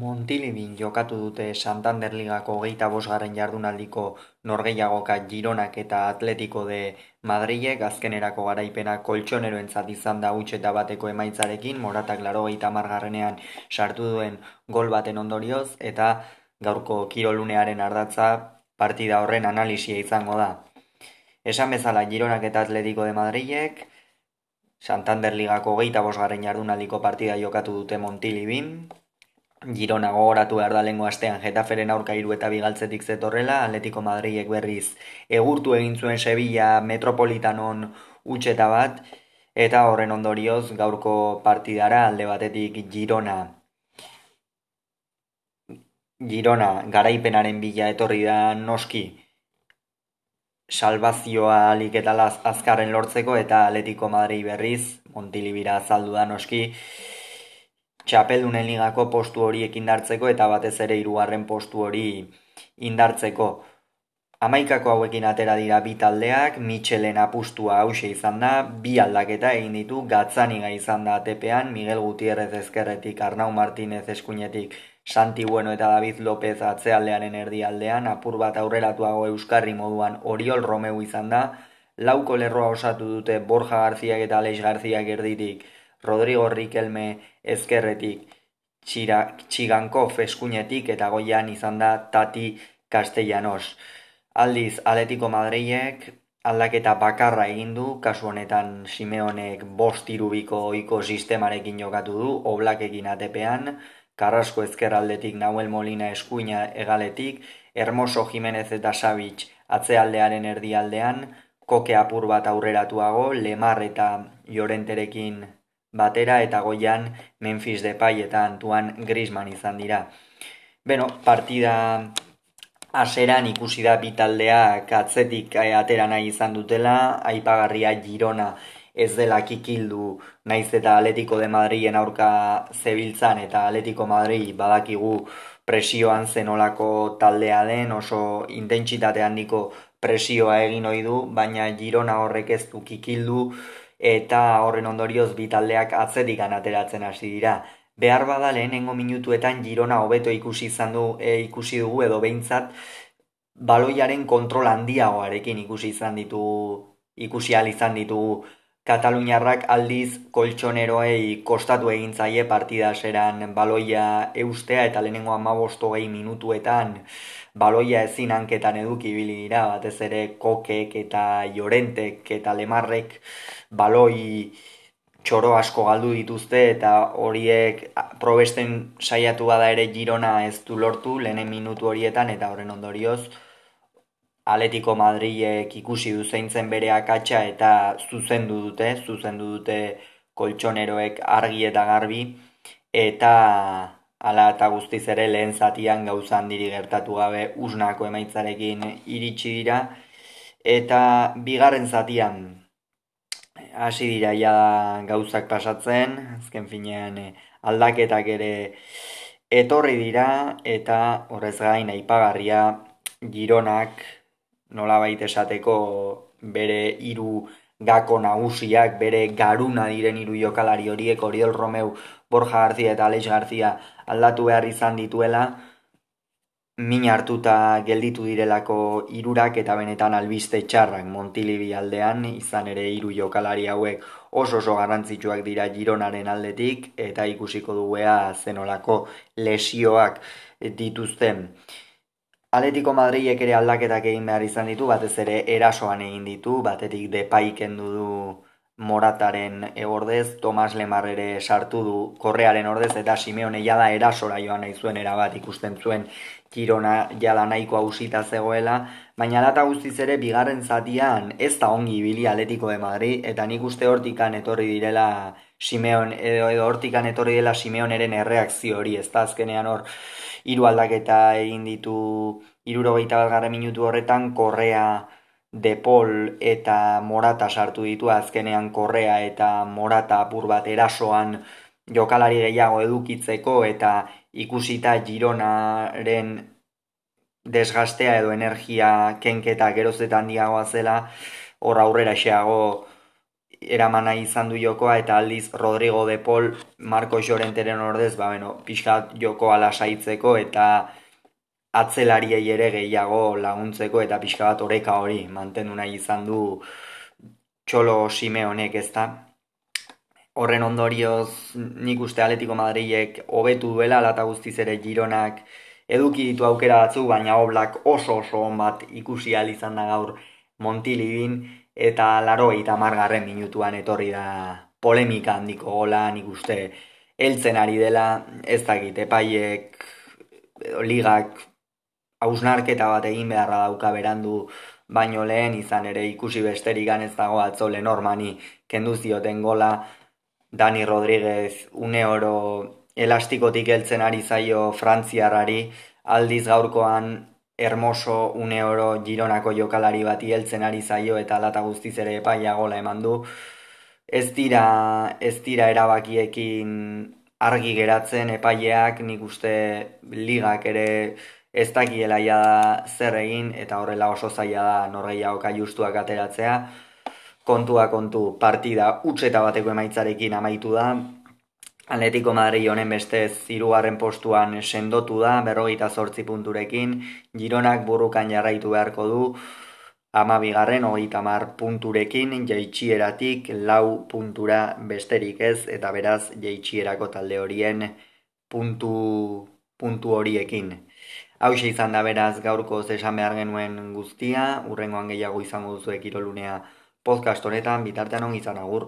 Montilibin jokatu dute Santander Ligako hogeita bosgarren jardunaldiko norgehiagoka Gironak eta Atletico de Madrilek azkenerako garaipena koltsoneroentzat izan da eta bateko emaitzarekin Moratak laro gehieta margarrenean sartu duen gol baten ondorioz eta gaurko kirolunearen ardatza partida horren analisia izango da. Esan bezala Gironak eta Atletico de Madrilek Santander Ligako hogeita bosgarren jardunaldiko partida jokatu dute Montilibin, Girona gogoratu behar da lengo astean Getaferen aurka iru eta bigaltzetik zetorrela, Atletico Madridek berriz egurtu egin zuen Sevilla metropolitanon utxeta bat, eta horren ondorioz gaurko partidara alde batetik Girona. Girona garaipenaren bila etorri da noski salvazioa alik eta azkarren lortzeko eta Atletico Madrid berriz, Montilibira azaldu da noski, txapeldunen ligako postu horiek indartzeko eta batez ere hirugarren postu hori indartzeko. Amaikako hauekin atera dira bi taldeak, Michelen apustua hause izan da, bi aldaketa egin ditu, gatzaniga izan da atepean, Miguel Gutierrez ezkerretik, Arnau Martínez eskuinetik, Santi Bueno eta David López atzealdearen erdialdean, apur bat aurreratuago euskarri moduan Oriol Romeu izan da, lauko lerroa osatu dute Borja Garziak eta Aleix Garziak erditik, Rodrigo Riquelme ezkerretik, txira, txiganko feskunetik eta goian izan da Tati Castellanos. Aldiz, Atletico Madreiek aldaketa bakarra egin du, kasu honetan Simeonek bost irubiko oiko sistemarekin jokatu du, oblakekin atepean, Carrasco ezkerraldetik Nahuel Molina eskuina egaletik, Hermoso Jimenez eta Savic atzealdearen erdialdean, koke apur bat aurreratuago, Lemar eta Jorenterekin batera eta goian Memphis Depay eta Antoine Griezmann izan dira. Beno, partida aseran ikusi da bitaldeak atzetik eh, atera nahi izan dutela, aipagarria Girona ez dela kikildu naiz eta Atletico de Madriden aurka zebiltzan eta Atletico Madrid badakigu presioan zenolako taldea den oso intentsitate handiko presioa egin ohi du, baina Girona horrek ez du kikildu, eta horren ondorioz bi taldeak atzetik ateratzen hasi dira. Behar bada lehenengo minutuetan Girona hobeto ikusi izan du e, ikusi dugu edo behintzat baloiaren kontrol handiagoarekin ikusi izan ditu ikusi al izan ditugu Kataluniarrak aldiz koltsoneroei kostatu egin zaie partida seran baloia eustea eta lehenengo amabosto gehi minutuetan baloia ezin hanketan eduki ibili dira, batez ere kokek eta jorentek eta lemarrek baloi txoro asko galdu dituzte eta horiek probesten saiatu bada ere girona ez du lortu lehenen minutu horietan eta horren ondorioz Atletico Madrilek ikusi du zeintzen bere akatsa eta zuzendu dute, zuzendu dute koltsoneroek argi eta garbi eta Ala eta guztiz ere lehen zatian gauzan diri gertatu gabe usnako emaitzarekin iritsi dira. Eta bigarren zatian hasi dira ja gauzak pasatzen, azken finean eh, aldaketak ere etorri dira eta horrez gain aipagarria gironak nola baita esateko bere hiru gako nagusiak, bere garuna diren hiru jokalari horiek, Oriol Romeu, Borja Garzia eta Aleix Garzia aldatu behar izan dituela, min hartuta gelditu direlako irurak eta benetan albiste txarrak Montilibi aldean, izan ere hiru jokalari hauek oso oso garrantzitsuak dira Gironaren aldetik, eta ikusiko duguea zenolako lesioak dituzten. Atletico Madrilek ere aldaketak egin behar izan ditu, batez ere erasoan egin ditu, batetik depaiken du morataren egordez, Tomas Lemar ere sartu du korrearen ordez, eta Simeone jada erasora joan nahi zuen erabat ikusten zuen kirona jada nahiko hausita zegoela, baina lata guztiz ere bigarren zatian ez da ongi ibili Atletico de Madrid, eta nik uste hortikan etorri direla Simeon, edo, edo hortikan etorri dela Simeoneren erreakzio hori, ez da azkenean hor, hiru aldaketa egin ditu irurogeita bat gara minutu horretan, korrea depol eta morata sartu ditu, azkenean korrea eta morata apur bat erasoan jokalari gehiago edukitzeko eta ikusita gironaren desgastea edo energia kenketa gerozetan diagoa zela, hor aurrera xeago eramana izan du jokoa eta aldiz Rodrigo de Paul Marco Llorenteren ordez ba bueno pixka jokoa lasaitzeko eta atzelariei ere gehiago laguntzeko eta pixka bat oreka hori mantendu nahi izan du Txolo Simeonek ezta? Horren ondorioz nik uste Atletico Madrilek hobetu duela alata guztiz ere Gironak eduki ditu aukera batzu baina oblak oso oso on bat ikusi izan da gaur Montilibin eta laro eta margarren minutuan etorri da polemika handiko gola nik uste heltzen ari dela. Ez dakit epaiek ligak hausnarketa bat egin beharra dauka berandu baino lehen izan ere ikusi besterik ganez dago atzo lenormani kendu zioten gola Dani Rodríguez une oro elastikotik heltzen ari zaio frantziarrari aldiz gaurkoan hermoso une oro gironako jokalari bati heltzen ari zaio eta lata guztiz ere epaia gola eman du. Ez dira, ez dira erabakiekin argi geratzen epaileak nik uste ligak ere ez dakiela ja zer egin eta horrela oso zaila da norgeiagoka justuak ateratzea. Kontua kontu partida utxeta bateko emaitzarekin amaitu da, Atletico Madrid honen beste zirugarren postuan sendotu da, berrogeita zortzi punturekin, Gironak burrukan jarraitu beharko du, ama bigarren, hogeita mar punturekin, jaitxieratik lau puntura besterik ez, eta beraz jaitxierako talde horien puntu, puntu horiekin. Hau izan da beraz gaurko zesan behar genuen guztia, urrengoan gehiago izango duzu ekirolunea podcast honetan, bitartean on izan agur.